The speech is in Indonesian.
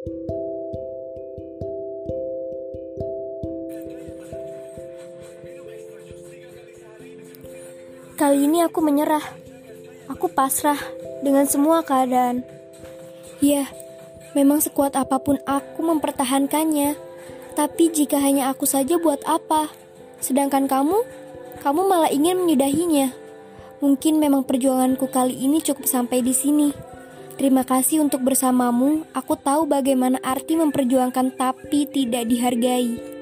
Kali ini aku menyerah. Aku pasrah dengan semua keadaan. Ya, memang sekuat apa pun aku mempertahankannya. Tapi jika hanya aku saja buat apa? Sedangkan kamu, kamu malah ingin menyudahinya. Mungkin memang perjuanganku kali ini cukup sampai di sini. Terima kasih untuk bersamamu. Aku tahu bagaimana arti memperjuangkan tapi tidak dihargai.